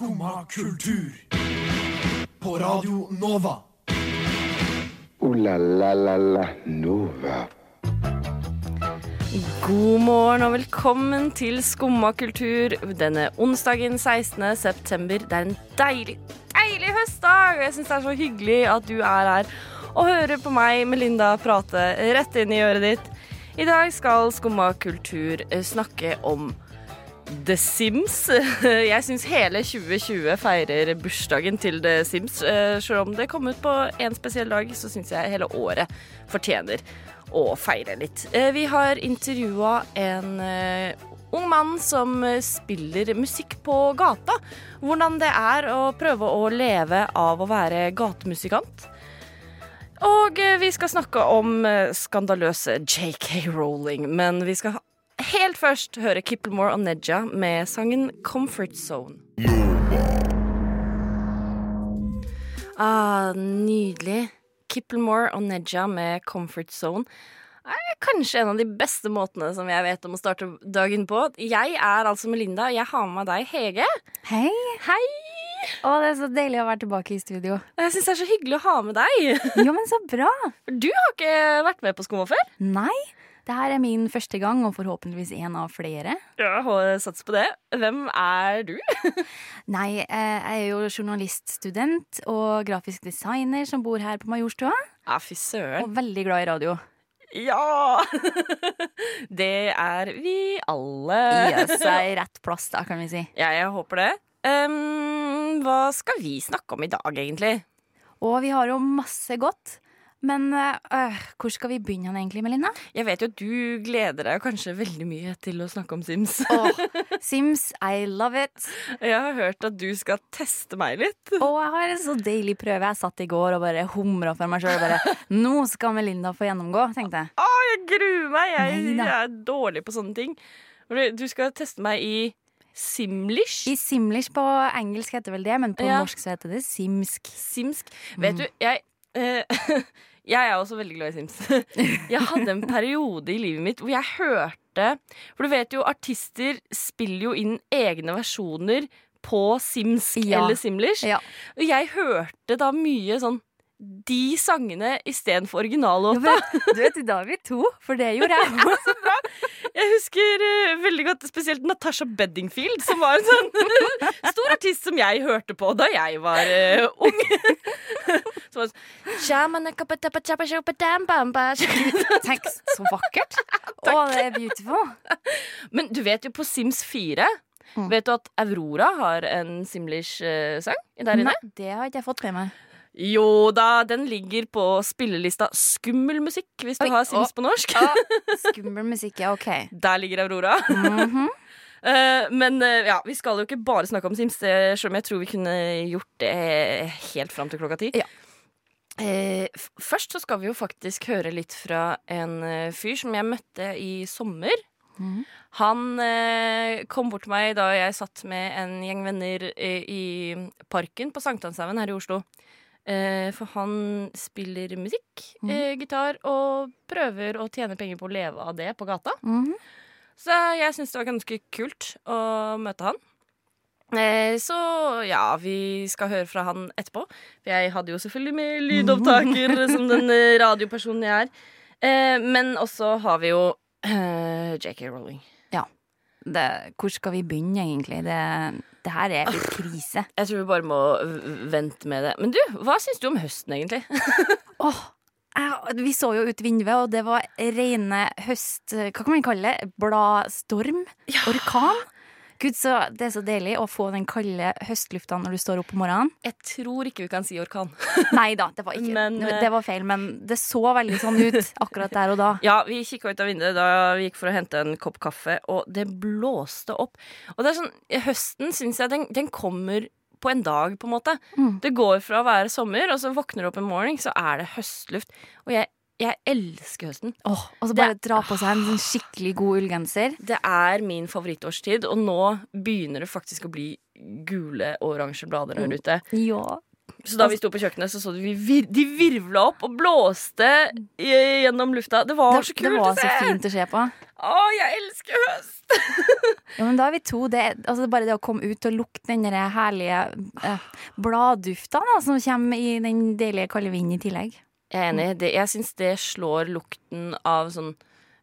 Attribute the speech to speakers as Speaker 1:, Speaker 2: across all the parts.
Speaker 1: Skumma kultur. På Radio Nova.
Speaker 2: O-la-la-la-la Nova.
Speaker 3: God morgen og velkommen til Skumma kultur denne onsdagen 16. september. Det er en deilig, deilig høstdag, og jeg syns det er så hyggelig at du er her og hører på meg, Melinda, prate rett inn i øret ditt. I dag skal Skumma kultur snakke om The Sims. Jeg syns hele 2020 feirer bursdagen til The Sims. Eh, Selv om det kom ut på en spesiell dag, så syns jeg hele året fortjener å feire litt. Eh, Vi har intervjua en eh, ung mann som spiller musikk på gata. Hvordan det er å prøve å leve av å være gatemusikant. Og vi skal snakke om skandaløse JK Rowling, men vi skal helt først høre Kipplemore og Nedja med sangen Comfort Zone. Ah, nydelig. Kipplemore og Nedja med Comfort Zone er kanskje en av de beste måtene som jeg vet om å starte dagen på. Jeg er altså Melinda, og jeg har med meg deg, Hege.
Speaker 4: Hei!
Speaker 3: Hei!
Speaker 4: Å, det er så deilig å være tilbake i studio.
Speaker 3: Jeg syns det er så hyggelig å ha med deg.
Speaker 4: Jo, men så bra!
Speaker 3: Du har ikke vært med på Skumma før?
Speaker 4: Nei, det her er min første gang, og forhåpentligvis en av flere.
Speaker 3: Ja, sats på det. Hvem er du?
Speaker 4: Nei, eh, jeg er jo journaliststudent og grafisk designer som bor her på Majorstua.
Speaker 3: Ja, fy søren.
Speaker 4: Og veldig glad i radio.
Speaker 3: Ja! Det er vi alle.
Speaker 4: Gi oss ei rett plass, da, kan vi si.
Speaker 3: Ja, jeg håper det. Um, hva skal vi snakke om i dag, egentlig?
Speaker 4: Og vi har jo masse godt. Men øh, hvor skal vi begynne egentlig, Melinda?
Speaker 3: Jeg vet jo at du gleder deg kanskje veldig mye til å snakke om Sims.
Speaker 4: oh, Sims, I love it.
Speaker 3: Jeg har hørt at du skal teste meg litt.
Speaker 4: Og jeg har en så deilig prøve. Jeg satt i går og bare humra for meg sjøl. Nå skal Melinda få gjennomgå, tenkte jeg.
Speaker 3: Å, jeg gruer meg! Jeg, jeg er dårlig på sånne ting. Du skal teste meg i Simlish.
Speaker 4: I Simlish på engelsk heter vel det, men på
Speaker 3: Ja.
Speaker 4: norsk så heter det simsk.
Speaker 3: Simsk. Vet du, jeg eh, Jeg er også veldig glad i Sims. Jeg hadde en periode i livet mitt hvor jeg hørte For du vet jo, artister spiller jo inn egne versjoner på Sims
Speaker 4: Ja.
Speaker 3: eller simlish.
Speaker 4: Ja.
Speaker 3: Og jeg hørte da mye sånn de sangene istedenfor originallåta.
Speaker 4: Ja, du vet, da er vi to, for det gjorde jeg òg.
Speaker 3: Jeg husker uh, veldig godt spesielt Natasha Beddingfield, som var en sånn stor artist som jeg hørte på da jeg var uh, ung. som var sånn
Speaker 4: så vakkert. Å, det er beautiful.
Speaker 3: Men du vet jo på Sims 4
Speaker 4: Mm.
Speaker 3: Vet du at Aurora har en Simlish-sang der inne?
Speaker 4: Nei, det har ikke jeg fått med meg.
Speaker 3: Jo da, den ligger på spillelista Skummel musikk, hvis du
Speaker 4: Oi,
Speaker 3: har Sims
Speaker 4: å.
Speaker 3: på norsk.
Speaker 4: Skummel musikk, ja, OK.
Speaker 3: Der ligger Aurora.
Speaker 4: Mm
Speaker 3: -hmm. uh, men uh, ja, vi skal jo ikke bare snakke om Sims, eh, selv om jeg tror vi kunne gjort det helt fram til klokka ti.
Speaker 4: Ja.
Speaker 3: F- først så skal vi jo faktisk høre litt fra en fyr som jeg møtte i sommer.
Speaker 4: Mm.
Speaker 3: Han eh, kom bort til meg da jeg satt med en gjeng venner eh, i parken på Sankthanshaugen her i Oslo. Eh, for han spiller musikk,
Speaker 4: mm.
Speaker 3: eh, gitar, og prøver å tjene penger på å leve av det på gata.
Speaker 4: Mm.
Speaker 3: Så jeg syns det var ganske kult å møte han. Eh, så ja, vi skal høre fra han etterpå. For jeg hadde jo selvfølgelig med lydopptaker som den radiopersonen jeg er. Eh, men også har vi jo eh, JK Rowling.
Speaker 4: Det, hvor skal vi begynne, egentlig? Det, det her er litt krise.
Speaker 3: Jeg tror vi bare må vente med det. Men du, hva syns du om høsten, egentlig?
Speaker 4: oh, vi så jo ut vinduet, og det var rene høst... Hva kan man kalle det? Bladstorm? Orkan? Gud, så det er så deilig å få den kalde høstlufta når du står opp om morgenen.
Speaker 3: Jeg tror ikke vi kan si orkan.
Speaker 4: Nei da, det var ikke
Speaker 3: Men, eh,
Speaker 4: Det var feil, men det så veldig sånn ut akkurat der og da.
Speaker 3: Ja, vi kikka ut av vinduet da vi gikk for å hente en kopp kaffe, og det blåste opp. Og det er sånn, høsten syns jeg den, den kommer på en dag, på en måte.
Speaker 4: Mm.
Speaker 3: Det går fra å være sommer, og så våkner du opp en morgen, så er det høstluft. Og jeg, jeg elsker høsten.
Speaker 4: Oh, og så bare dra på seg en sånn skikkelig god ullgenser.
Speaker 3: Det er min favorittårstid, og nå begynner det faktisk å bli gule og oransje blader her ute.
Speaker 4: Ja.
Speaker 3: Så da vi sto på kjøkkenet, så så du vi vir de virvla opp og blåste gjennom lufta. Det var
Speaker 4: Det,
Speaker 3: så kult
Speaker 4: det var
Speaker 3: å se!
Speaker 4: så fint å se på.
Speaker 3: Å, jeg elsker høst!
Speaker 4: Ja, men da er vi to. Det, altså bare det å komme ut og lukte den herlige eh, bladdufta da, som kommer i den deilige kalde vinden i tillegg.
Speaker 3: Jeg er enig. Det, jeg syns det slår lukten av sånn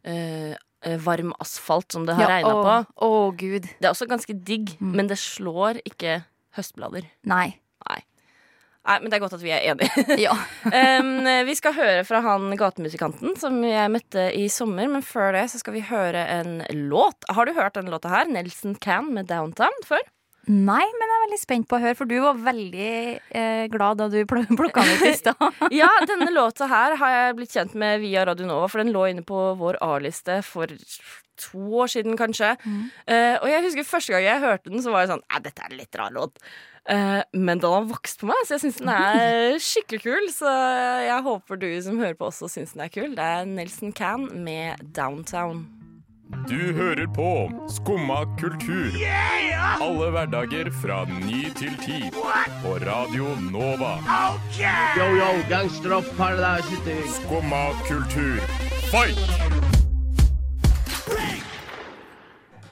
Speaker 3: eh, varm asfalt som det har regna på.
Speaker 4: Å, gud.
Speaker 3: Det er også ganske digg, men det slår ikke høstblader.
Speaker 4: Nei.
Speaker 3: Nei. Nei, men det er godt at vi er enige.
Speaker 4: Ja.
Speaker 3: um, vi skal høre fra han gatemusikanten som jeg møtte i sommer, men før det så skal vi høre en låt. Har du hørt denne låta her? Nelson Can med Downtown før?
Speaker 4: Nei, men jeg er veldig spent på å høre, for du var veldig eh, glad da du pl plukka den ut i stad.
Speaker 3: Ja, denne låta her har jeg blitt kjent med via Radio Nova, for den lå inne på vår A-liste for to år siden, kanskje. Eh, og jeg husker første gang jeg hørte den, så var jeg sånn Nei, dette er en litt rar låt. Eh, men den har vokst på meg, så jeg syns den er skikkelig kul. Så jeg håper du som hører på også syns den er kul. Det er Nelson Can med Downtown.
Speaker 5: Du hører på Skumma kultur. Alle hverdager fra ny til ti. På Radio Nova.
Speaker 6: Yo, yo, gangsteropp, paradise.
Speaker 5: Skumma kultur, fight!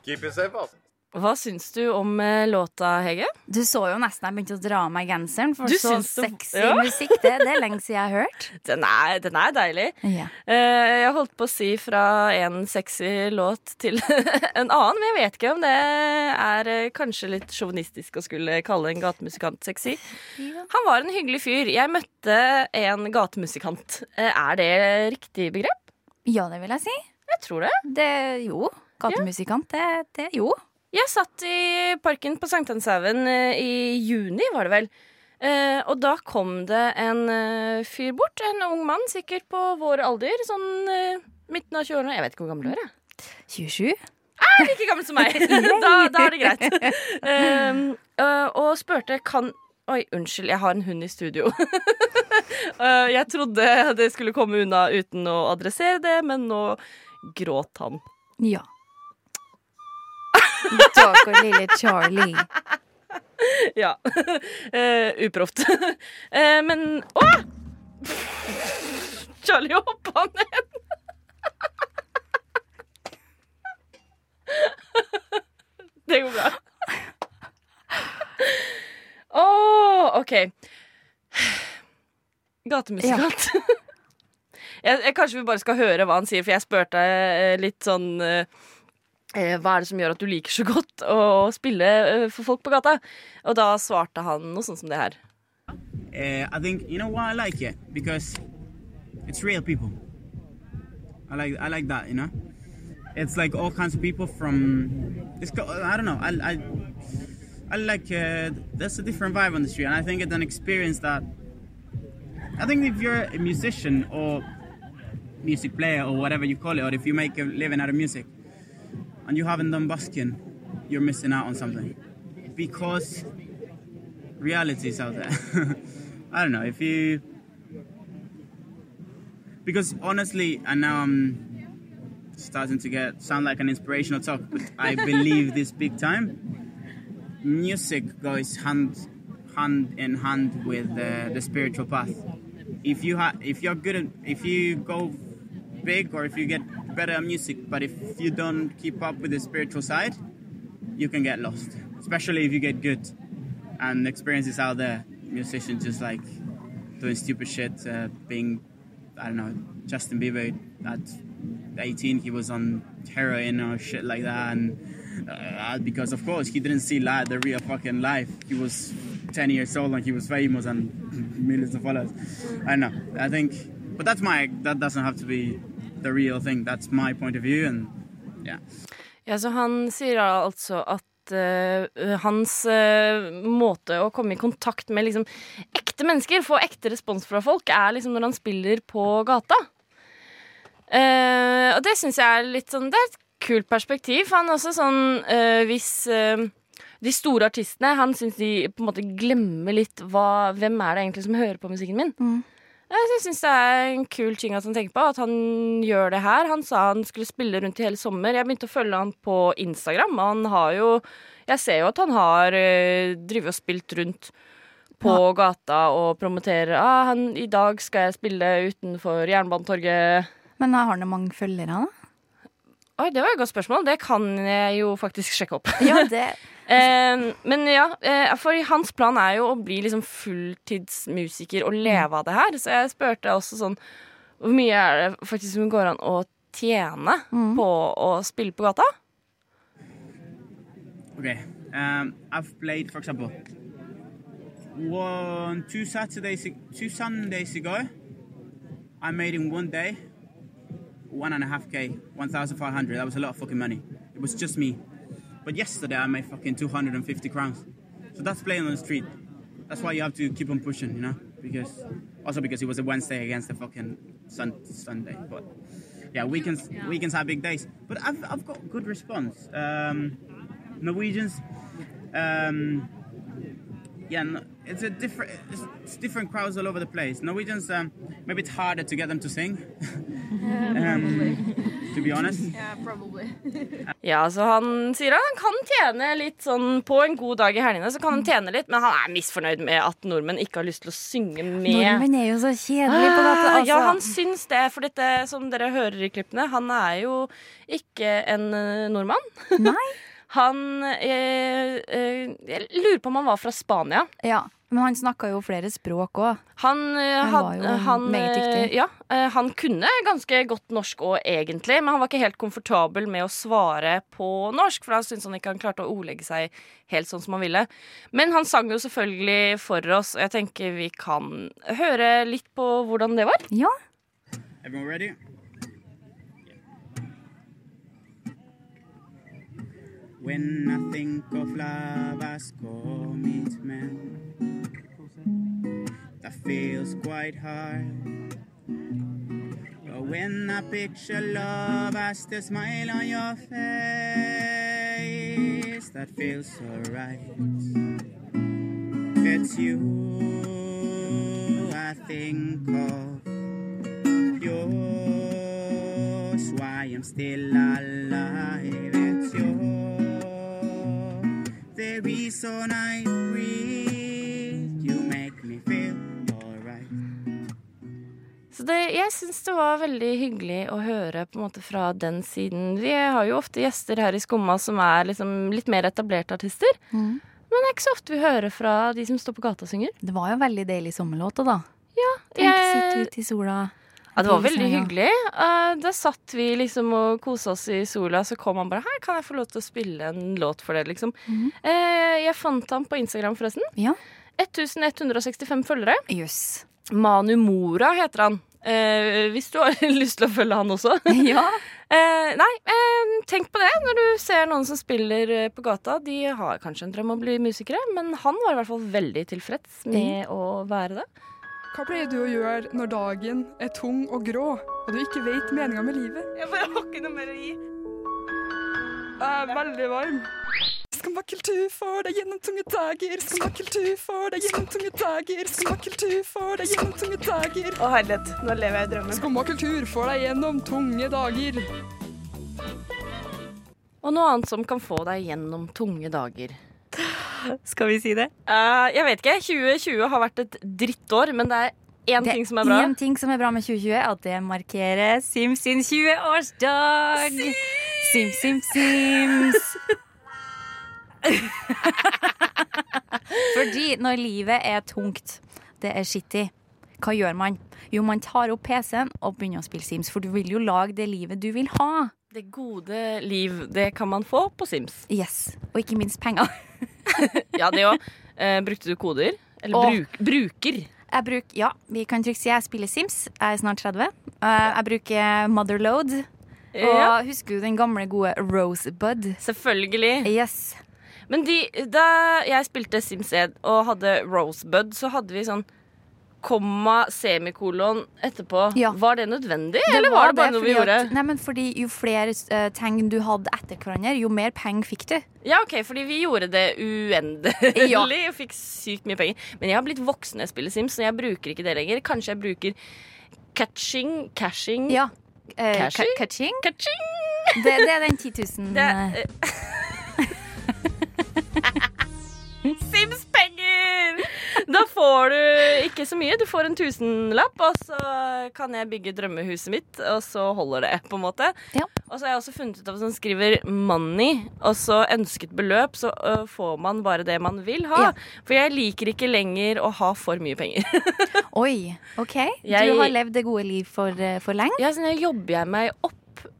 Speaker 7: Keep it safe, altså.
Speaker 3: Hva syns du om eh, låta, Hege?
Speaker 4: Du så jo nesten jeg begynte å dra av meg genseren, for
Speaker 3: Du
Speaker 4: så sexy
Speaker 3: ja.
Speaker 4: musikk det, det er lenge siden jeg har hørt.
Speaker 3: Den er, den er deilig.
Speaker 4: Ja.
Speaker 3: Eh, jeg holdt på å si fra en sexy låt til en annen, men jeg vet ikke om det er eh, kanskje litt sjåvinistisk å skulle kalle en gatemusikant sexy. Han var en hyggelig fyr. Jeg møtte en gatemusikant. Er det riktig begrep?
Speaker 4: ja, det vil jeg si.
Speaker 3: Jeg tror det.
Speaker 4: Det, jo. Gatemusikant, det, det jo.
Speaker 3: Jeg satt i parken på Sankthanshaugen eh, i juni, var det vel. Eh, og da kom det en eh, fyr bort. En ung mann, sikkert på vår alder. Sånn eh, midten av 20-årene. Jeg vet ikke hvor gammel du er. jeg.
Speaker 4: 27.
Speaker 3: like gammel som meg. da, da er det greit. Um, øh, og spurte kan Oi, unnskyld, jeg har en hund i studio. Uh, jeg trodde det skulle komme unna uten å adressere det, men nå gråt han.
Speaker 4: Ja. Stakkar lille Charlie.
Speaker 3: Ja. Uh, uproft. Uh, men Å! Charlie hoppa ned. det går bra. Å, OK. Gatemusikant. jeg, jeg, kanskje vi bare skal høre hva han sier, for jeg spurte eh, litt sånn eh, Hva er det som gjør at du liker så godt å spille eh, for folk på gata? Og da svarte han noe sånn som det her.
Speaker 8: Uh, I think you know why I like it because it's real people. I like I like that, you know. It's like all kinds of people from. It's I don't know. I I, I like. Uh, there's a different vibe on the street, and I think it's an experience that. I think if you're a musician or music player or whatever you call it, or if you make a living out of music, and you haven't done busking, you're missing out on something because reality is out there. I don't know if you because honestly, and now I'm starting to get sound like an inspirational talk, but I believe this big time. Music goes hand hand in hand with uh, the spiritual path. If you ha- if you're good at if you go big or if you get better music, but if you don't keep up with the spiritual side, you can get lost. Especially if you get good and experiences out there. Musicians just like doing stupid shit, uh, being I don't know Justin Bieber at 18 he was on heroin or shit like that, and uh, because of course he didn't see life, the real fucking life. He was 10 years old and he was famous and millions of followers. I don't know. I think, but that's my that doesn't have to be the real thing. That's my point of view, and yeah.
Speaker 3: Ja, så han sier altså at uh, hans uh, måte å komme i kontakt med liksom ekte mennesker, få ekte respons fra folk, er liksom når han spiller på gata. Uh, og det syns jeg er litt sånn Det er et kult perspektiv. Han er også sånn eh, hvis de store artistene Han syns de på en måte glemmer litt hva, hvem er det egentlig som hører på musikken min. Jeg syns det er en kul ting at han tenker på, at han gjør det her. Han sa han skulle spille rundt i hele sommer. Jeg begynte å følge han på Instagram. Han har jo Jeg ser jo at han har uh, drevet og spilt rundt på gata og promoterer ah, han, 'I dag skal jeg spille utenfor Jernbanetorget'.
Speaker 4: Men har han mange følgere, da?
Speaker 3: Oi, det var et godt spørsmål. Det kan jeg jo faktisk sjekke opp.
Speaker 4: Ja, det
Speaker 3: Eh, men ja, eh, for hans plan er jo å bli liksom fulltidsmusiker og leve av det her. Så jeg spurte også sånn Hvor mye er det faktisk som går an å tjene på å spille på gata?
Speaker 8: Okay. Um, I've played, for example, one, two Saturdays, two Sundays ago. I made in one day one and a half k, one thousand five hundred. That was a lot of fucking money. It was just me. But yesterday I made fucking two hundred and fifty crowns. So that's playing on the street. That's why you have to keep on pushing, you know, because also because it was a Wednesday against the fucking sun, Sunday. But yeah, weekends weekends have big days. But I've I've got good response. Um, Norwegians. Um, yeah, it's a different. It's, it's different crowds all over the place. Norwegians, um, maybe it's harder to get them to sing. to be honest.
Speaker 3: Ja, så Han sier han kan tjene litt sånn På en god dag i helgene så kan han tjene litt, men han er misfornøyd med at nordmenn ikke har lyst til å synge med
Speaker 4: Nordmenn er jo så kjedelige på dette.
Speaker 3: Ah,
Speaker 4: Altså.
Speaker 3: Ja, han syns det, for dette som dere hører i klippene, han er jo ikke en eh, nordmann.
Speaker 4: Nei.
Speaker 3: Han eh, eh, Jeg lurer på om han var fra Spania.
Speaker 4: Ja, men han snakka jo flere språk òg.
Speaker 3: Han, eh,
Speaker 4: Han
Speaker 3: had-
Speaker 4: var jo
Speaker 3: han,
Speaker 4: meget dyktig.
Speaker 3: eh, Ja, eh, han kunne ganske godt norsk òg, egentlig, men han var ikke helt komfortabel med å svare på norsk, for da syntes han ikke han klarte å ordlegge seg helt sånn som han ville. Men han sang jo selvfølgelig for oss, og jeg tenker vi kan høre litt på hvordan det var.
Speaker 4: Ja.
Speaker 8: Everyone ready? When I think of love, score commitment. That feels quite hard. But when I picture love, I still smile on your face. That feels so right. It's you I think of yours why I'm still alive. The reason I breathe. You make me feel alright.
Speaker 3: Så det, jeg syns det var veldig hyggelig å høre på en måte fra den siden. Vi har jo ofte gjester her i Skumma som er liksom litt mer etablerte artister.
Speaker 4: Mm.
Speaker 3: Men det er ikke så ofte vi hører fra de som står på gata og synger.
Speaker 4: Det var jo veldig deilig sommerlåt da. Tenk,
Speaker 3: Jeg-
Speaker 4: sitte ute i sola.
Speaker 3: Ja, det var veldig hyggelig. Uh, da satt vi liksom og kosa oss i sola, så kom han bare Hei, kan jeg få lov til å spille en låt for deg, liksom. Eh, jeg fant ham på Instagram, forresten.
Speaker 4: Ja.
Speaker 3: 1165 følgere.
Speaker 4: Yes.
Speaker 3: Manu Mora heter han. Uh, hvis du har lyst til å følge han også.
Speaker 4: Ja.
Speaker 3: uh, nei, uh, tenk på det når du ser noen som spiller på gata. De har kanskje en drøm om å bli musikere, men han var i hvert fall veldig tilfreds med å være det.
Speaker 9: Hva pleier du å gjøre når dagen er tung og grå, og du ikke vet meninga med livet?
Speaker 3: Jeg bare har ikke noe mer å gi.
Speaker 9: Jeg er veldig varm. Skumma kultur får deg gjennom tunge dager. Skumma kultur får deg gjennom tunge dager. Skumma kultur får deg gjennom tunge dager.
Speaker 3: Å herlighet, nå lever jeg i drømmen.
Speaker 9: Skumma kultur får deg gjennom tunge dager.
Speaker 3: Og noe annet som kan få deg gjennom tunge dager.
Speaker 4: Skal vi si det?
Speaker 3: Uh, jeg vet ikke. 2020 har vært et drittår, men det er én ting som er bra.
Speaker 4: én ting som er bra med 2020, er at det markerer Sims sin 20-årsdag. Sims, Sims, Sims. Fordi når livet er tungt, det er skittig, hva gjør man? Jo, man tar opp PC-en og begynner å spille Sims, for du vil jo lage det livet du vil ha.
Speaker 3: Det gode liv, det kan man få på Sims.
Speaker 4: Yes, Og ikke minst penger.
Speaker 3: Ja, det òg. brukte du koder? Eller
Speaker 4: og,
Speaker 3: bruk, bruker?
Speaker 4: Jeg bruk, ja, vi kan trygt si jeg spiller Sims. Jeg er snart 30. Eh, Jeg bruker Motherload. Og
Speaker 3: Ja.
Speaker 4: husker du den gamle, gode Rosebud?
Speaker 3: Selvfølgelig.
Speaker 4: Yes.
Speaker 3: Men de, da jeg spilte Sims 1 og hadde Rosebud, så hadde vi sånn komma, semikolon etterpå.
Speaker 4: Ja.
Speaker 3: Var det nødvendig, eller var det bare noe vi gjorde?
Speaker 4: At, nei, men fordi Jo flere uh, tegn du hadde etter hverandre, jo mer penger fikk du.
Speaker 3: Ja, ok, fordi vi gjorde det uendelig
Speaker 4: Ja.
Speaker 3: og fikk sykt mye penger. Men jeg har blitt voksen når jeg spiller Sims, så jeg bruker ikke det lenger. Kanskje jeg bruker catching, cashing
Speaker 4: Ja. Uh,
Speaker 3: catching?
Speaker 4: ka- Catching?
Speaker 3: Catching!
Speaker 4: Det, det er den 10 000
Speaker 3: Det
Speaker 4: eh,
Speaker 3: Da får du ikke så mye. Du får en tusenlapp, og så kan jeg bygge drømmehuset mitt, og så holder det, på en måte.
Speaker 4: Ja.
Speaker 3: Og så har jeg også funnet ut av som skriver 'money', og så ønsket beløp, så får man bare det man vil ha.
Speaker 4: Ja.
Speaker 3: For jeg liker ikke lenger å ha for mye penger.
Speaker 4: Oi, OK.
Speaker 3: Jeg-
Speaker 4: Du har levd det gode liv for, for lenge.
Speaker 3: Ja, sånn, jobber jeg meg opp.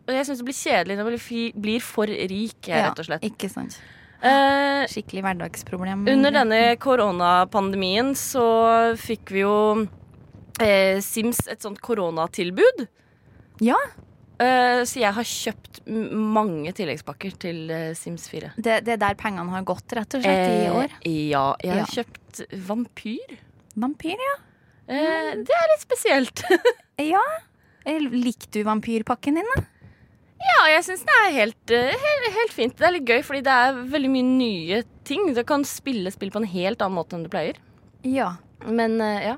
Speaker 3: Og jeg syns det blir kjedelig når man blir for rik, jeg, rett og slett.
Speaker 4: Ja, Ikke sant.
Speaker 3: Eh,
Speaker 4: Skikkelig hverdagsproblem.
Speaker 3: Under denne koronapandemien så fikk vi jo eh, Sims et sånt koronatilbud.
Speaker 4: Ja.
Speaker 3: Eh, så jeg har kjøpt mange tilleggspakker til eh, Sims 4.
Speaker 4: Det, det er der pengene har gått, rett og slett, i år.
Speaker 3: Eh, ja. Jeg har
Speaker 4: Ja.
Speaker 3: kjøpt vampyr.
Speaker 4: Vampyr, ja.
Speaker 3: Eh, det er litt spesielt.
Speaker 4: Ja. Likte du vampyrpakken din, da?
Speaker 3: Ja, jeg syns det er helt, eh, helt, helt fint. Det er litt gøy, fordi det er veldig mye nye ting. Du kan spille spill på en helt annen måte enn du pleier.
Speaker 4: Ja.
Speaker 3: Men eh, ja.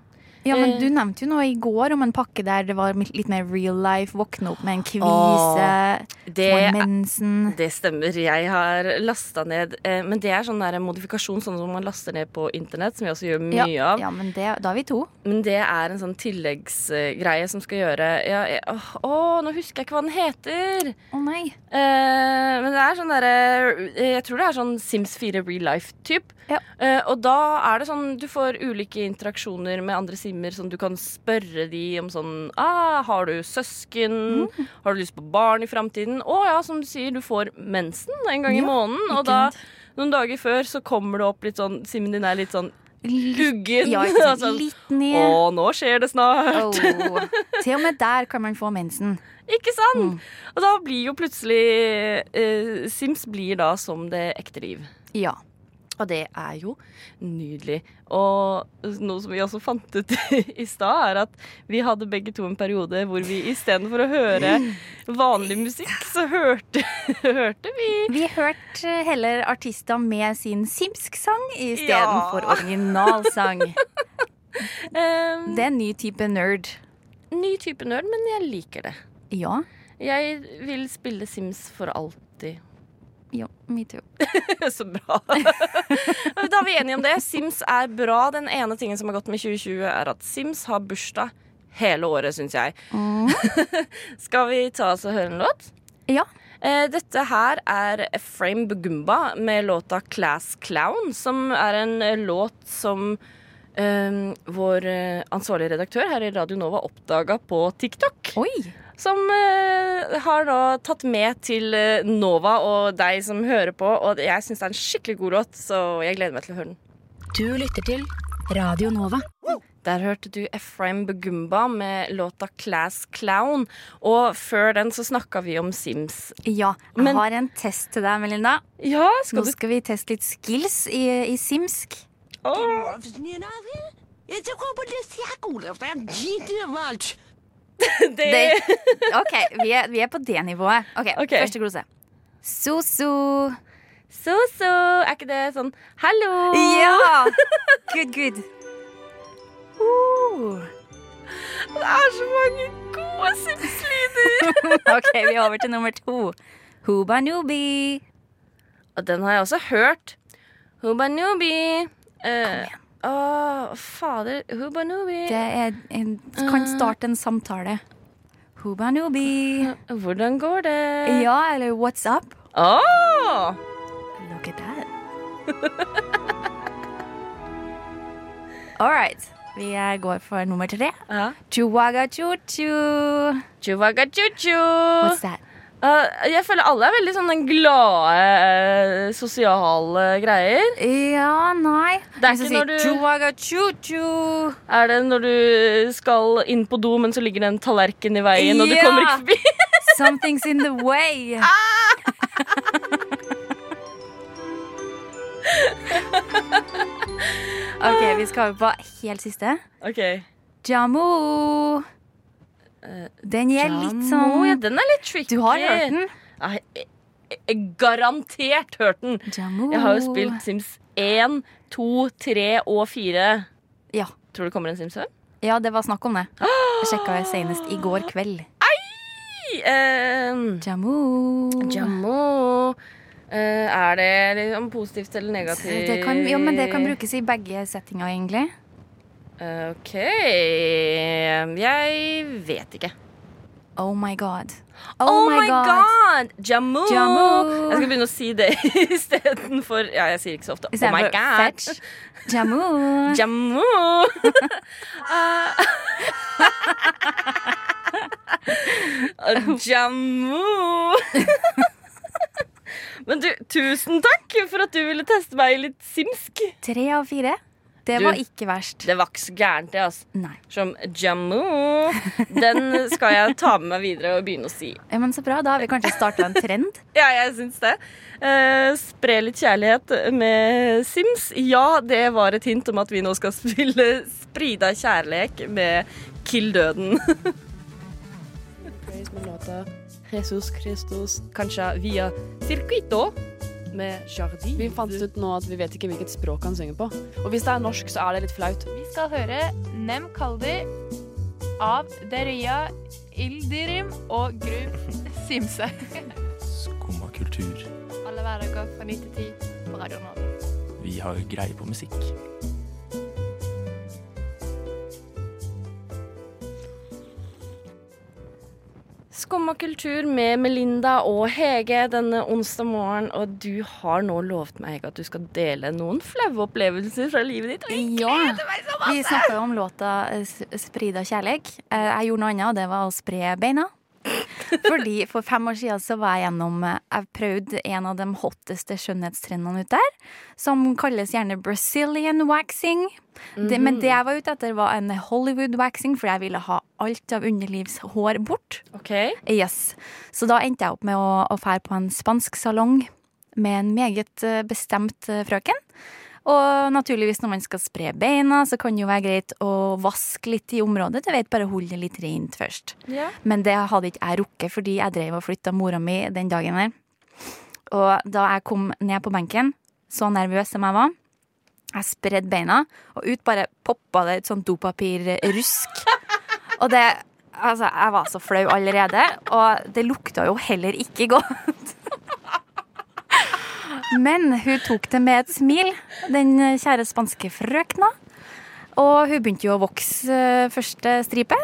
Speaker 4: Ja, men
Speaker 3: Eh.
Speaker 4: Du nevnte jo noe i går om en pakke der det var litt mer real life. Våkne opp med en kvise,
Speaker 3: Det
Speaker 4: få mensen.
Speaker 3: Det stemmer. Jeg har lasta ned eh, Men det er sånn der modifikasjon sånn som man laster ned på internett, som vi også gjør mye
Speaker 4: Ja,
Speaker 3: av.
Speaker 4: ja, men det, da er vi to.
Speaker 3: Men det er en sånn tilleggsgreie som skal gjøre ja, jeg, åh, åh, nå husker jeg ikke hva den heter.
Speaker 4: Å nei.
Speaker 3: Eh, men det er sånn derre Jeg tror det er sånn Sims 4 real life-typ.
Speaker 4: Ja.
Speaker 3: Uh, og da er det sånn du får ulike interaksjoner med andre simmer. Sånn du kan spørre de om sånn ah, Har du søsken?
Speaker 4: Mm.
Speaker 3: Har du lyst på barn i framtiden? Å ja, som du sier, du får mensen en gang i måneden. Og da, noen dager før, så kommer det opp litt sånn Simmen din er litt sånn Luggen.
Speaker 4: Ja.
Speaker 3: Altså,
Speaker 4: Litt ned.
Speaker 3: Å, nå skjer det snart.
Speaker 4: Åh. Til og med der kan man få mensen.
Speaker 3: Ikke sant?
Speaker 4: Mm.
Speaker 3: Og da blir jo plutselig eh, Sims blir da som det ekte liv.
Speaker 4: Ja.
Speaker 3: Og det er jo nydelig. Og noe som vi også fant ut i stad, er at vi hadde begge to en periode hvor vi istedenfor å høre vanlig musikk, så hørte, hørte vi
Speaker 4: Vi hørte heller artister med sin simsk-sang istedenfor
Speaker 3: Ja.
Speaker 4: originalsang. Det er en ny type nerd.
Speaker 3: Ny type nerd, men jeg liker det.
Speaker 4: Ja.
Speaker 3: Jeg vil spille Sims for alltid.
Speaker 4: Ja, me too.
Speaker 3: Så bra. da er vi enige om det. Sims er bra. Den ene tingen som har gått med 2020, er at Sims har bursdag hele året, syns jeg. Skal vi ta oss og høre en låt?
Speaker 4: Ja.
Speaker 3: Eh, dette her er Frame Bugumba med låta 'Class Clown', som er en låt som um, vår eh, ansvarlige redaktør her i Radio Nova oppdaga på TikTok.
Speaker 4: Oi.
Speaker 3: Som uh, har da tatt med til eh, Nova og deg som hører på. Og jeg syns det er en skikkelig god låt, så jeg gleder meg til å høre den.
Speaker 10: Du lytter til Radio Nova.
Speaker 3: Der hørte du Efraim Begumba med låta 'Class Clown'. Og før den så snakka vi om Sims.
Speaker 4: Ja, jeg
Speaker 3: Men-
Speaker 4: har en test til deg, Melinda.
Speaker 3: Ja,
Speaker 4: Nå
Speaker 3: skal du
Speaker 4: skal vi teste litt skills i, i simsk.
Speaker 3: Åh, det,
Speaker 4: Det, OK, vi er, vi er på det nivået. Ok,
Speaker 3: okay.
Speaker 4: Første glose. So-so.
Speaker 3: Så-så. Er ikke det sånn hallo?
Speaker 4: Ja! Good, good. Uh.
Speaker 3: Det er så mange gode Sims-lyder.
Speaker 4: OK, vi er over til nummer to. Hubanubi.
Speaker 3: Og den har jeg også hørt. Hubanubi. Uh, Å, fader. Hubanubi.
Speaker 4: Det er en, kan starte en samtale. Hubanubi.
Speaker 3: Hvordan går det?
Speaker 4: Ja, eller what's up?
Speaker 3: Åh!
Speaker 4: Look at that. All right. Vi eh, går for nummer tre.
Speaker 3: Ja.
Speaker 4: Chuwaga chu-chu.
Speaker 3: Chuvaga chuchu.
Speaker 4: What's that?
Speaker 3: Uh, jeg føler alle er veldig sånn den glade, uh, sosiale greier.
Speaker 4: Ja, nei.
Speaker 3: Det er ikke når du- Er det når du skal inn på do, men så ligger det en tallerken i veien, og du
Speaker 4: Ja.
Speaker 3: kommer ikke forbi?
Speaker 4: Something's in the way. OK, vi skal over på helt siste.
Speaker 3: Ok.
Speaker 4: Jamu. Den er litt
Speaker 3: Jamo,
Speaker 4: sånn
Speaker 3: ja, den er litt tricky.
Speaker 4: Du har hørt den?
Speaker 3: Jeg, jeg, jeg garantert hørt den.
Speaker 4: Jamo.
Speaker 3: Jeg har jo spilt Sims 1, 2, 3 og 4.
Speaker 4: Ja.
Speaker 3: Tror du det kommer en Sims 5?
Speaker 4: ja, det var snakk om det. Jeg sjekka det senest i går kveld.
Speaker 3: Ei!
Speaker 4: Eh,
Speaker 3: Jamo. Jamo. Eh, er det liksom positivt eller negativt?
Speaker 4: Det kan, ja, men det kan brukes i begge settinger, egentlig.
Speaker 3: OK Jeg vet ikke.
Speaker 4: Oh my god.
Speaker 3: Oh, my god! Jammu!
Speaker 4: Jamu.
Speaker 3: Jeg skal begynne å si det istedenfor Ja, jeg sier ikke så ofte. Oh my god!
Speaker 4: fetch. Jammu.
Speaker 3: Jammu! Eh, Jammu! Men du, tusen takk for at du ville teste meg litt simsk.
Speaker 4: Tre av fire. Det
Speaker 3: Du,
Speaker 4: var ikke verst.
Speaker 3: Det var ikke så gærent, det. altså.
Speaker 4: Nei.
Speaker 3: Som Jammu. Den skal jeg ta med meg videre og begynne å si.
Speaker 4: Ja, men Så bra. Da har vi kanskje starta en trend.
Speaker 3: Ja, jeg syns det. Eh, spre litt kjærlighet med Sims. Ja, det var et hint om at vi nå skal spille Sprida kjærlek med Kill døden. Jesus Christus, kanskje via Circuito med Jardin.
Speaker 11: Vi fant ut nå at vi vet ikke hvilket språk han synger på. Og hvis det er norsk, så er det litt flaut.
Speaker 12: Vi skal høre Nem Kaldi av Deria Ildirim og Gru Simse.
Speaker 5: Skumma kultur.
Speaker 12: Alle hverdager fra 9 til 10 på Radio Norge.
Speaker 5: Vi har greie på musikk.
Speaker 3: Skumma kultur med Melinda og Hege denne onsdag morgen. Og du har nå lovet meg at du skal dele noen flaue opplevelser fra livet ditt. Og
Speaker 4: Ja.
Speaker 3: meg så masse!
Speaker 4: Vi snakka jo om låta eh, 'Sprida kjærleik'. Eh, Jeg gjorde noe annet, og det var å spre beina. Fordi For fem år siden så var jeg gjennom eh, Jeg prøvde en av de hotteste skjønnhetstrendene ute der. Som kalles gjerne Brazilian waxing. det, men det jeg var ute etter, var en Hollywood waxing, for jeg ville ha alt av underlivshår bort.
Speaker 3: Ok.
Speaker 4: Yes. Så da endte jeg opp med å, å fære på en spansk salong med en meget eh, bestemt eh, frøken. Og naturligvis når man skal spre beina, så kan det jo være greit å vaske litt i området. Du vet, bare holde det litt rent først.
Speaker 3: Ja.
Speaker 4: Men det hadde ikke jeg rukket, fordi jeg drev og flytta mora mi den dagen her. Og da jeg kom ned på benken, så nervøs som jeg var, jeg spredde beina, og ut bare poppa det et sånt dopapirrusk. Og det Altså, jeg var så flau allerede, og det lukta jo heller ikke godt. Men hun tok det med et smil, den kjære spanske frøkna. Og hun begynte jo å vokse eh, første stripe,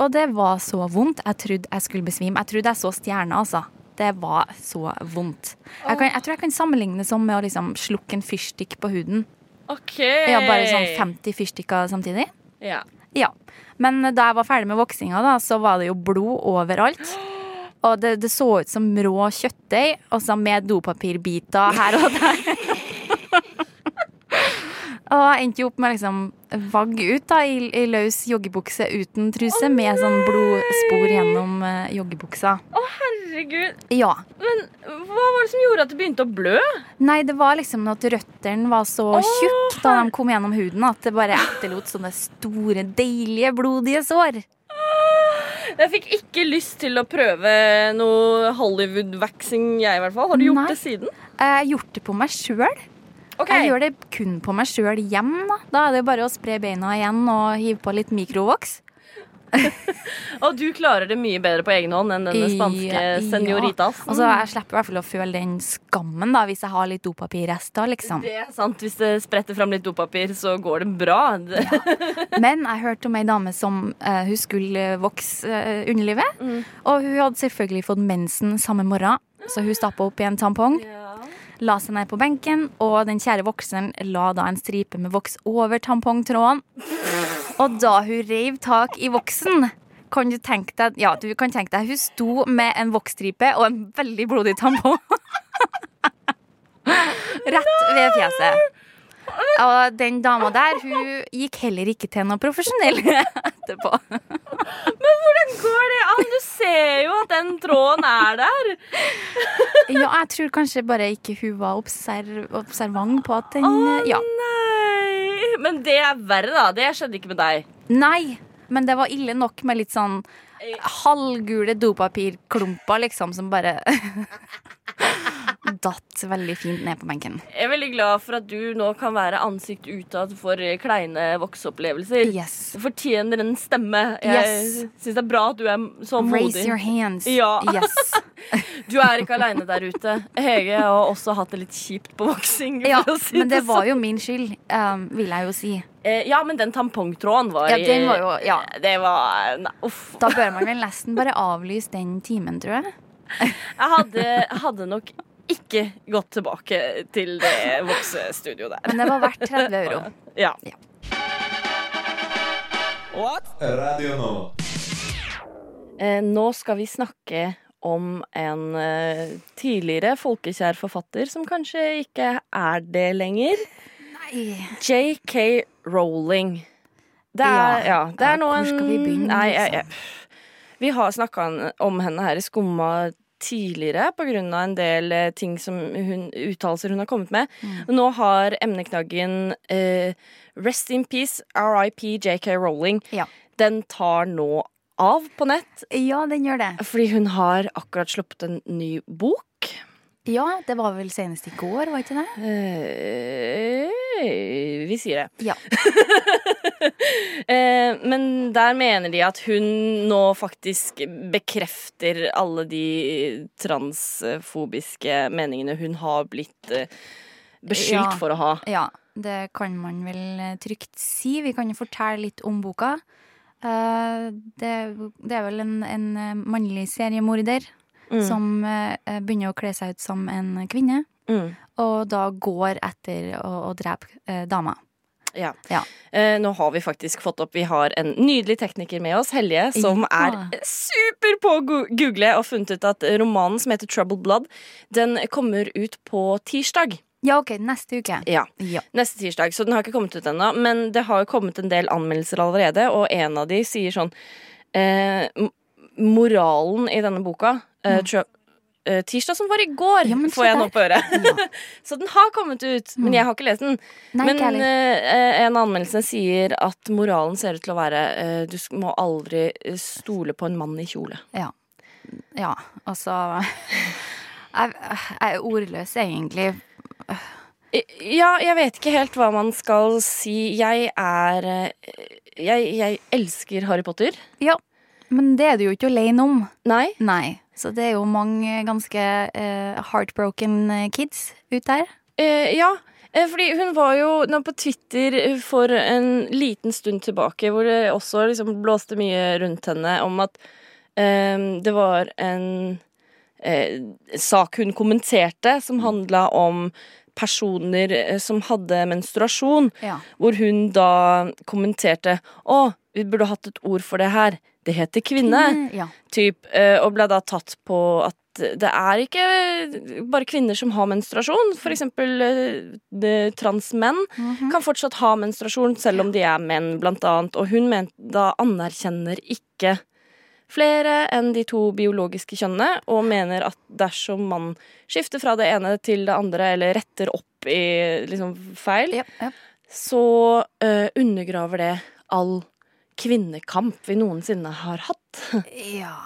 Speaker 4: og det var så vondt. Jeg trodde jeg skulle besvime. Jeg trodde jeg så stjerner, altså. Det var så vondt. Jeg, kan, jeg tror jeg kan sammenligne det som med å liksom slukke en fyrstikk på huden.
Speaker 3: OK.
Speaker 4: Ja, bare sånn 50 fyrstikker samtidig.
Speaker 3: Ja.
Speaker 4: Ja. Men da jeg var ferdig med voksinga, da, så var det jo blod overalt. Og det, det så ut som rå kjøttdeig, og så med dopapirbiter her og der. og jeg endte jo opp med liksom vagg ut da, i, i løs joggebukse uten truse, med sånn blodspor gjennom uh, joggebuksa.
Speaker 3: Å, herregud.
Speaker 4: Ja.
Speaker 3: Men hva var det som gjorde at det begynte å blø?
Speaker 4: Nei, det var liksom at røttene var så tjukke da de kom gjennom huden, at det bare etterlot sånne store, deilige, blodige sår.
Speaker 3: Jeg fikk ikke lyst til å prøve noe Hollywood-waxing, jeg i hvert fall. Har du gjort
Speaker 4: Nei.
Speaker 3: det siden?
Speaker 4: Jeg har gjort det på meg sjøl.
Speaker 3: Okay.
Speaker 4: Jeg gjør det kun på meg sjøl hjem. Da. da er det bare å spre beina igjen og hive på litt mikrovoks.
Speaker 3: Og du klarer det mye bedre på egen hånd enn denne spanske
Speaker 4: Ja,
Speaker 3: senoritas.
Speaker 4: Altså, jeg slipper i hvert fall å føle den skammen da, hvis jeg har litt dopapirrester, liksom.
Speaker 3: Det er sant. Hvis det spretter fram litt dopapir, så går det bra. ja.
Speaker 4: Men jeg hørte om ei dame som uh, hun skulle vokse uh, underlivet.
Speaker 3: Mm.
Speaker 4: Og hun hadde selvfølgelig fått mensen samme morgen, så hun stappa opp i en tampong. La seg ned på benken, og den kjære vokseren la da en stripe med voks over tampongtråden. Og da hun reiv tak i voksen, kan du tenke deg Ja, du kan tenke deg hun sto med en voksstripe og en veldig blodig tampong. Rett ved fjeset. Og den dama der, hun gikk heller ikke til noe profesjonell etterpå.
Speaker 3: Men hvordan går det an? Du ser jo at den tråden er der.
Speaker 4: Ja, jeg tror kanskje bare ikke hun var observ observant på at den
Speaker 3: Å
Speaker 4: Ja.
Speaker 3: nei! Men det er verre, da. Det skjedde ikke med deg.
Speaker 4: Nei, men det var ille nok med litt sånn halvgule dopapirklumper, liksom, som bare datt veldig fint ned på benken.
Speaker 3: Jeg er veldig glad for at du nå kan være ansikt utad for kleine vokseopplevelser.
Speaker 4: Yes.
Speaker 3: Du fortjener en stemme. Jeg
Speaker 4: Yes.
Speaker 3: syns det er bra at du er så modig.
Speaker 4: Raise your hands.
Speaker 3: Ja.
Speaker 4: Yes.
Speaker 3: Du er ikke aleine der ute. Hege har også hatt det litt kjipt på voksing.
Speaker 4: Ja,
Speaker 3: si
Speaker 4: men det var jo min skyld, um, vil jeg jo si.
Speaker 3: Eh, Ja, men den tampongtråden var
Speaker 4: Ja, den var jo Ja.
Speaker 3: Det var nei, Uff.
Speaker 4: Da bør man vel nesten bare avlyse den timen, tror jeg.
Speaker 3: Jeg hadde, hadde nok ikke gått tilbake til det voksestudioet der.
Speaker 4: Men det var verdt 30 euro.
Speaker 3: Ja.
Speaker 13: Radio Nova.
Speaker 3: Eh, nå skal vi snakke om en eh, tidligere folkekjær forfatter som kanskje ikke er det lenger. Nei. JK Rowling. Det er, ja,
Speaker 4: Ja.
Speaker 3: det er
Speaker 4: Ja,
Speaker 3: nå
Speaker 4: hvor skal vi begynne,
Speaker 3: Nei, jeg,
Speaker 4: liksom?
Speaker 3: jeg, vi har snakka om henne her i Skumma tidligere av en del eh, ting som hun, uttalelser hun har kommet med.
Speaker 4: Mm.
Speaker 3: Nå har emneknaggen eh, Rest in peace, RIP JK Rowling. Den tar nå av på nett.
Speaker 4: Ja, den gjør det.
Speaker 3: Fordi hun har akkurat sluppet en ny bok.
Speaker 4: Ja, det var vel senest i går, var ikke det?
Speaker 3: Eh, vi sier det.
Speaker 4: Ja.
Speaker 3: Eh, men der mener de at hun nå faktisk bekrefter alle de transfobiske meningene hun har blitt eh, beskyldt
Speaker 4: Ja,
Speaker 3: for å ha.
Speaker 4: Ja, det kan man vel eh, trygt si. Vi kan jo fortelle litt om boka. Uh, det, det er vel en, en mannlig seriemorder
Speaker 3: Mm.
Speaker 4: som eh, begynner å kle seg ut som en kvinne,
Speaker 3: Mm.
Speaker 4: og da går etter å, å drepe eh, dama.
Speaker 3: Ja.
Speaker 4: Ja.
Speaker 3: Eh, nå har vi faktisk fått opp Vi har en nydelig tekniker med oss, Helje, som
Speaker 4: Ja.
Speaker 3: er super på å google og funnet ut at romanen som heter Troubled Blood, den kommer ut på tirsdag.
Speaker 4: Ja, OK, neste uke.
Speaker 3: Ja.
Speaker 4: Ja.
Speaker 3: Neste tirsdag, så den har ikke kommet ut ennå. Men det har jo kommet en del anmeldelser allerede, og en av de sier sånn eh, Moralen i denne boka eh,
Speaker 4: Mm.
Speaker 3: eh, Tirsdag som var i går,
Speaker 4: ja,
Speaker 3: får jeg nå på øret. så den har kommet ut, men
Speaker 4: Mm.
Speaker 3: jeg har ikke lest den.
Speaker 4: Nei,
Speaker 3: men eh, en av anmeldelsene sier at moralen ser ut til å være du må aldri stole på en mann i kjole.
Speaker 4: Ja. ja, altså jeg, er ordløs, egentlig.
Speaker 3: Ja, jeg vet ikke helt hva man skal si. Jeg er Jeg, jeg elsker Harry Potter.
Speaker 4: Ja, men det er du jo ikke alene om.
Speaker 3: Nei.
Speaker 4: Nei. Så det er jo mange ganske uh, heartbroken eh, kids ut der.
Speaker 3: Uh, ja, fordi hun var jo på Twitter for en liten stund tilbake, hvor det også liksom blåste mye rundt henne om at um, det var en uh, sak hun kommenterte som handla om personer som hadde menstruasjon,
Speaker 4: Ja.
Speaker 3: hvor hun da kommenterte Å, vi burde hatt et ord for det her. Det heter kvinne.
Speaker 4: Kvinne, ja.
Speaker 3: Typ, eh, og ble da tatt på at det er ikke bare kvinner som har menstruasjon. For eksempel eh, transmenn
Speaker 4: Mhm.
Speaker 3: kan fortsatt ha menstruasjon selv om de er menn, blant annet. Og hun mente da anerkjenner ikke flere enn de to biologiske kjønnene, og mener at dersom man skifter fra det ene til det andre, eller retter opp i liksom feil, så uh, undergraver det all kvinnekamp vi noensinne har hatt.
Speaker 4: Ja,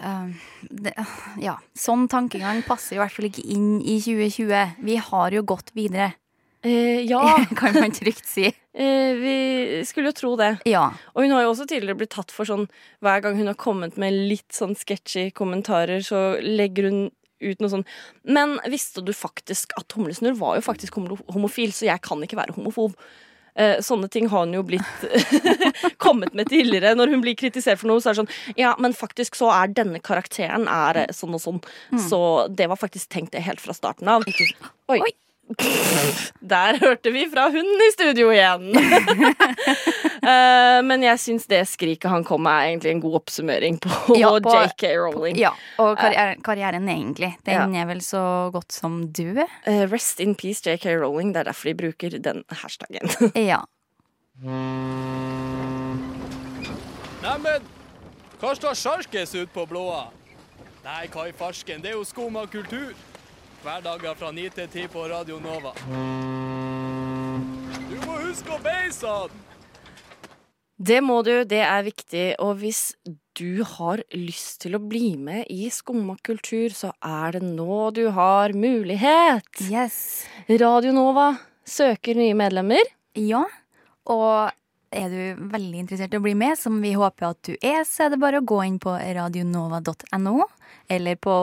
Speaker 4: eh, det, ja. Sånn tankegang passer i hvert fall ikke inn i 2020. Vi har jo gått videre.
Speaker 3: Eh, ja.
Speaker 4: kan man trygt si.
Speaker 3: Eh, vi skulle jo tro det.
Speaker 4: Ja.
Speaker 3: Og hun har jo også tidligere blitt tatt for sånn Hver gang hun har kommet med litt sånn sketchy kommentarer, så legger hun ut noe sånn Men visste du faktisk at Humlesnurr var jo faktisk homofil, så jeg kan ikke være homofob. Eh, sånne ting har hun jo blitt kommet med tidligere. Når hun blir kritisert for noe, så er det sånn Ja, men faktisk så er denne karakteren er eh, sånn og sånn.
Speaker 4: Mm.
Speaker 3: Så det var faktisk tenkt det helt fra starten av. Oi. Der hørte vi fra hunden i studio igjen. uh, men jeg syns det skriket han kom med, er egentlig en god oppsummering på,
Speaker 4: Ja, på-
Speaker 3: JK Rowling.
Speaker 4: Ja, og karrieren, karrieren egentlig. Den er vel så godt som død.
Speaker 3: Uh, rest in peace, JK Rowling. Det er derfor de bruker den hashtagen.
Speaker 4: Ja.
Speaker 5: Neimen, hva står sjarkes ut på blåa? Nei, hva i farsken, det er jo skum av kultur. Hverdager fra 9 til 10 på Radio Nova. Du må huske å beise sånn!
Speaker 3: Det må du, det er viktig. Og hvis du har lyst til å bli med i Skummakultur, så er det nå du har mulighet.
Speaker 4: Yes.
Speaker 3: Radio Nova søker nye medlemmer.
Speaker 4: Ja, og er du veldig interessert i å bli med, som vi håper at du er, så er det bare å gå inn på radionova.no, eller på,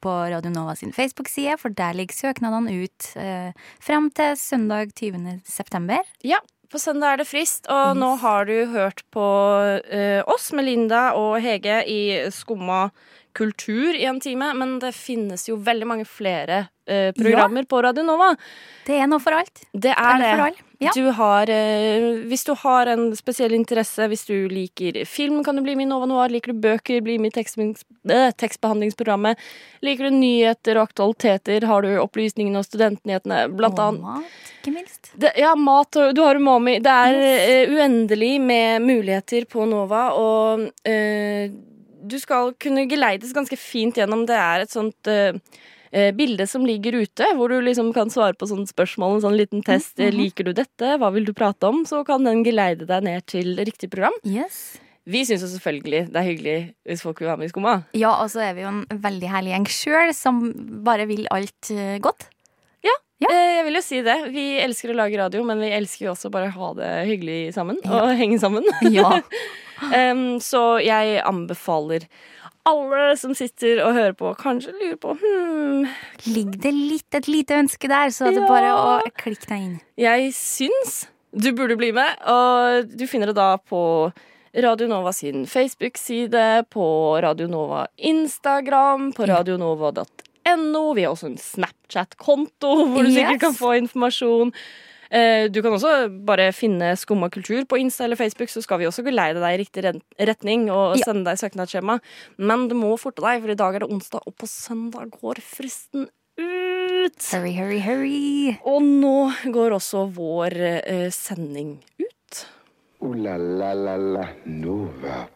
Speaker 4: på Radio Nova sin Facebook-side, for der ligger søknadene ut eh, frem til søndag 20. september.
Speaker 3: Ja, på søndag er det frist, og nå har du hørt på eh, oss, Melinda og Hege, i Skumma kultur i en time, men det finnes jo veldig mange flere eh, programmer på Radio Nova.
Speaker 4: Det er noe for alt.
Speaker 3: Det er det.
Speaker 4: for alle, ja.
Speaker 3: Du har, eh, hvis du har en spesiell interesse, hvis du liker film, kan du bli med i Nova Noir. Liker du bøker, bli med i tekstbehand- eh, tekstbehandlingsprogrammet. Liker du nyheter og aktualiteter, har du opplysningene og studentnyhetene, blant
Speaker 4: Og
Speaker 3: annet.
Speaker 4: mat, ikke minst.
Speaker 3: Det, ja, mat og Du har umami. Det er eh, uendelig med muligheter på Nova, og uh, du skal kunne geleides ganske fint gjennom. Det er et sånt eh, eh, bilde som ligger ute, hvor du liksom kan svare på sånne spørsmål. En sånn liten test. Mm
Speaker 4: -hmm.
Speaker 3: Liker du dette? Hva vil du prate om? Så kan den geleide deg ned til riktig program.
Speaker 4: Yes.
Speaker 3: Vi syns jo selvfølgelig det er hyggelig hvis folk vil være med i Skumma.
Speaker 4: Ja, og så er vi jo en veldig herlig gjeng sjøl, som bare vil alt eh, godt.
Speaker 3: Eh, Jeg vil jo si det. Vi elsker å lage radio, men vi elsker jo også bare å ha det hyggelig sammen. Og henge sammen.
Speaker 4: Ja.
Speaker 3: Em, så jeg anbefaler alle som sitter og hører på, kanskje lurer på hmm,
Speaker 4: Ligger det litt et lite ønske der, så er det
Speaker 3: Ja.
Speaker 4: bare å klikke deg inn.
Speaker 3: Jeg syns du burde bli med, og du finner det da på Radio Nova sin Facebook-side, på Radio Nova Instagram, på radionova.no. Vi har også en Snapchat-konto hvor du sikkert kan få informasjon. Eh, Du kan også bare finne Skumma kultur på Insta eller Facebook, så skal vi også geleide deg i riktig retning og
Speaker 4: Ja.
Speaker 3: sende deg søknadsskjema. Men du må forte deg, for i dag er det onsdag, og på søndag går fristen ut.
Speaker 4: Hurry, hurry, hurry.
Speaker 3: Og nå går også vår eh, sending ut.
Speaker 2: Ooh la la la la Nova.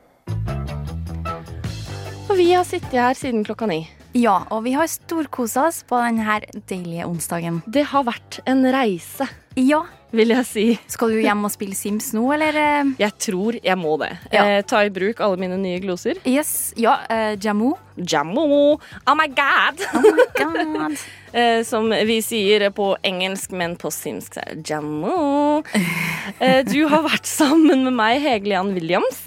Speaker 3: Og vi har sittet her siden klokka ni.
Speaker 4: Ja, og vi har storkosa oss på denne deilige onsdagen.
Speaker 3: Det har vært en reise,
Speaker 4: Ja.
Speaker 3: vil jeg si.
Speaker 4: Skal du hjem og spille Sims nå, eller?
Speaker 3: Jeg tror jeg må det.
Speaker 4: Ja.
Speaker 3: Eh, ta i bruk alle mine nye gloser.
Speaker 4: Yes. Ja, eh, Jammu.
Speaker 3: Jammu. Oh my god!
Speaker 4: Oh my God.
Speaker 3: Eh, som vi sier på engelsk, men på simsk jammo. Eh, du har vært sammen med meg, Hege-Lian Williams.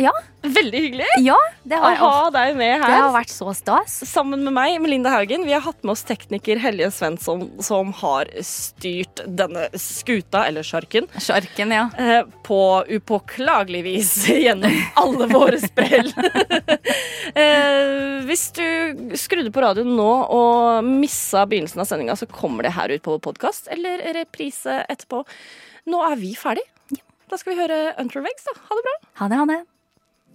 Speaker 4: Ja.
Speaker 3: Veldig hyggelig
Speaker 4: Ja, det
Speaker 3: å ha deg med
Speaker 4: det
Speaker 3: her.
Speaker 4: har vært så stas.
Speaker 3: Sammen med meg, Melinda Haugen. Vi har hatt med oss tekniker Helje Svensson, som har styrt denne skuta, eller sjarken,
Speaker 4: Sjarken, ja.
Speaker 3: eh, på upåklagelig vis gjennom alle våre sprell. eh, hvis du skrudde på radioen nå og missa begynnelsen av sendinga, så kommer det her ut på podkast eller reprise etterpå. Nå er vi ferdig. Da skal vi høre Untervegs, da. Ha det bra.
Speaker 4: Ha det, ha det.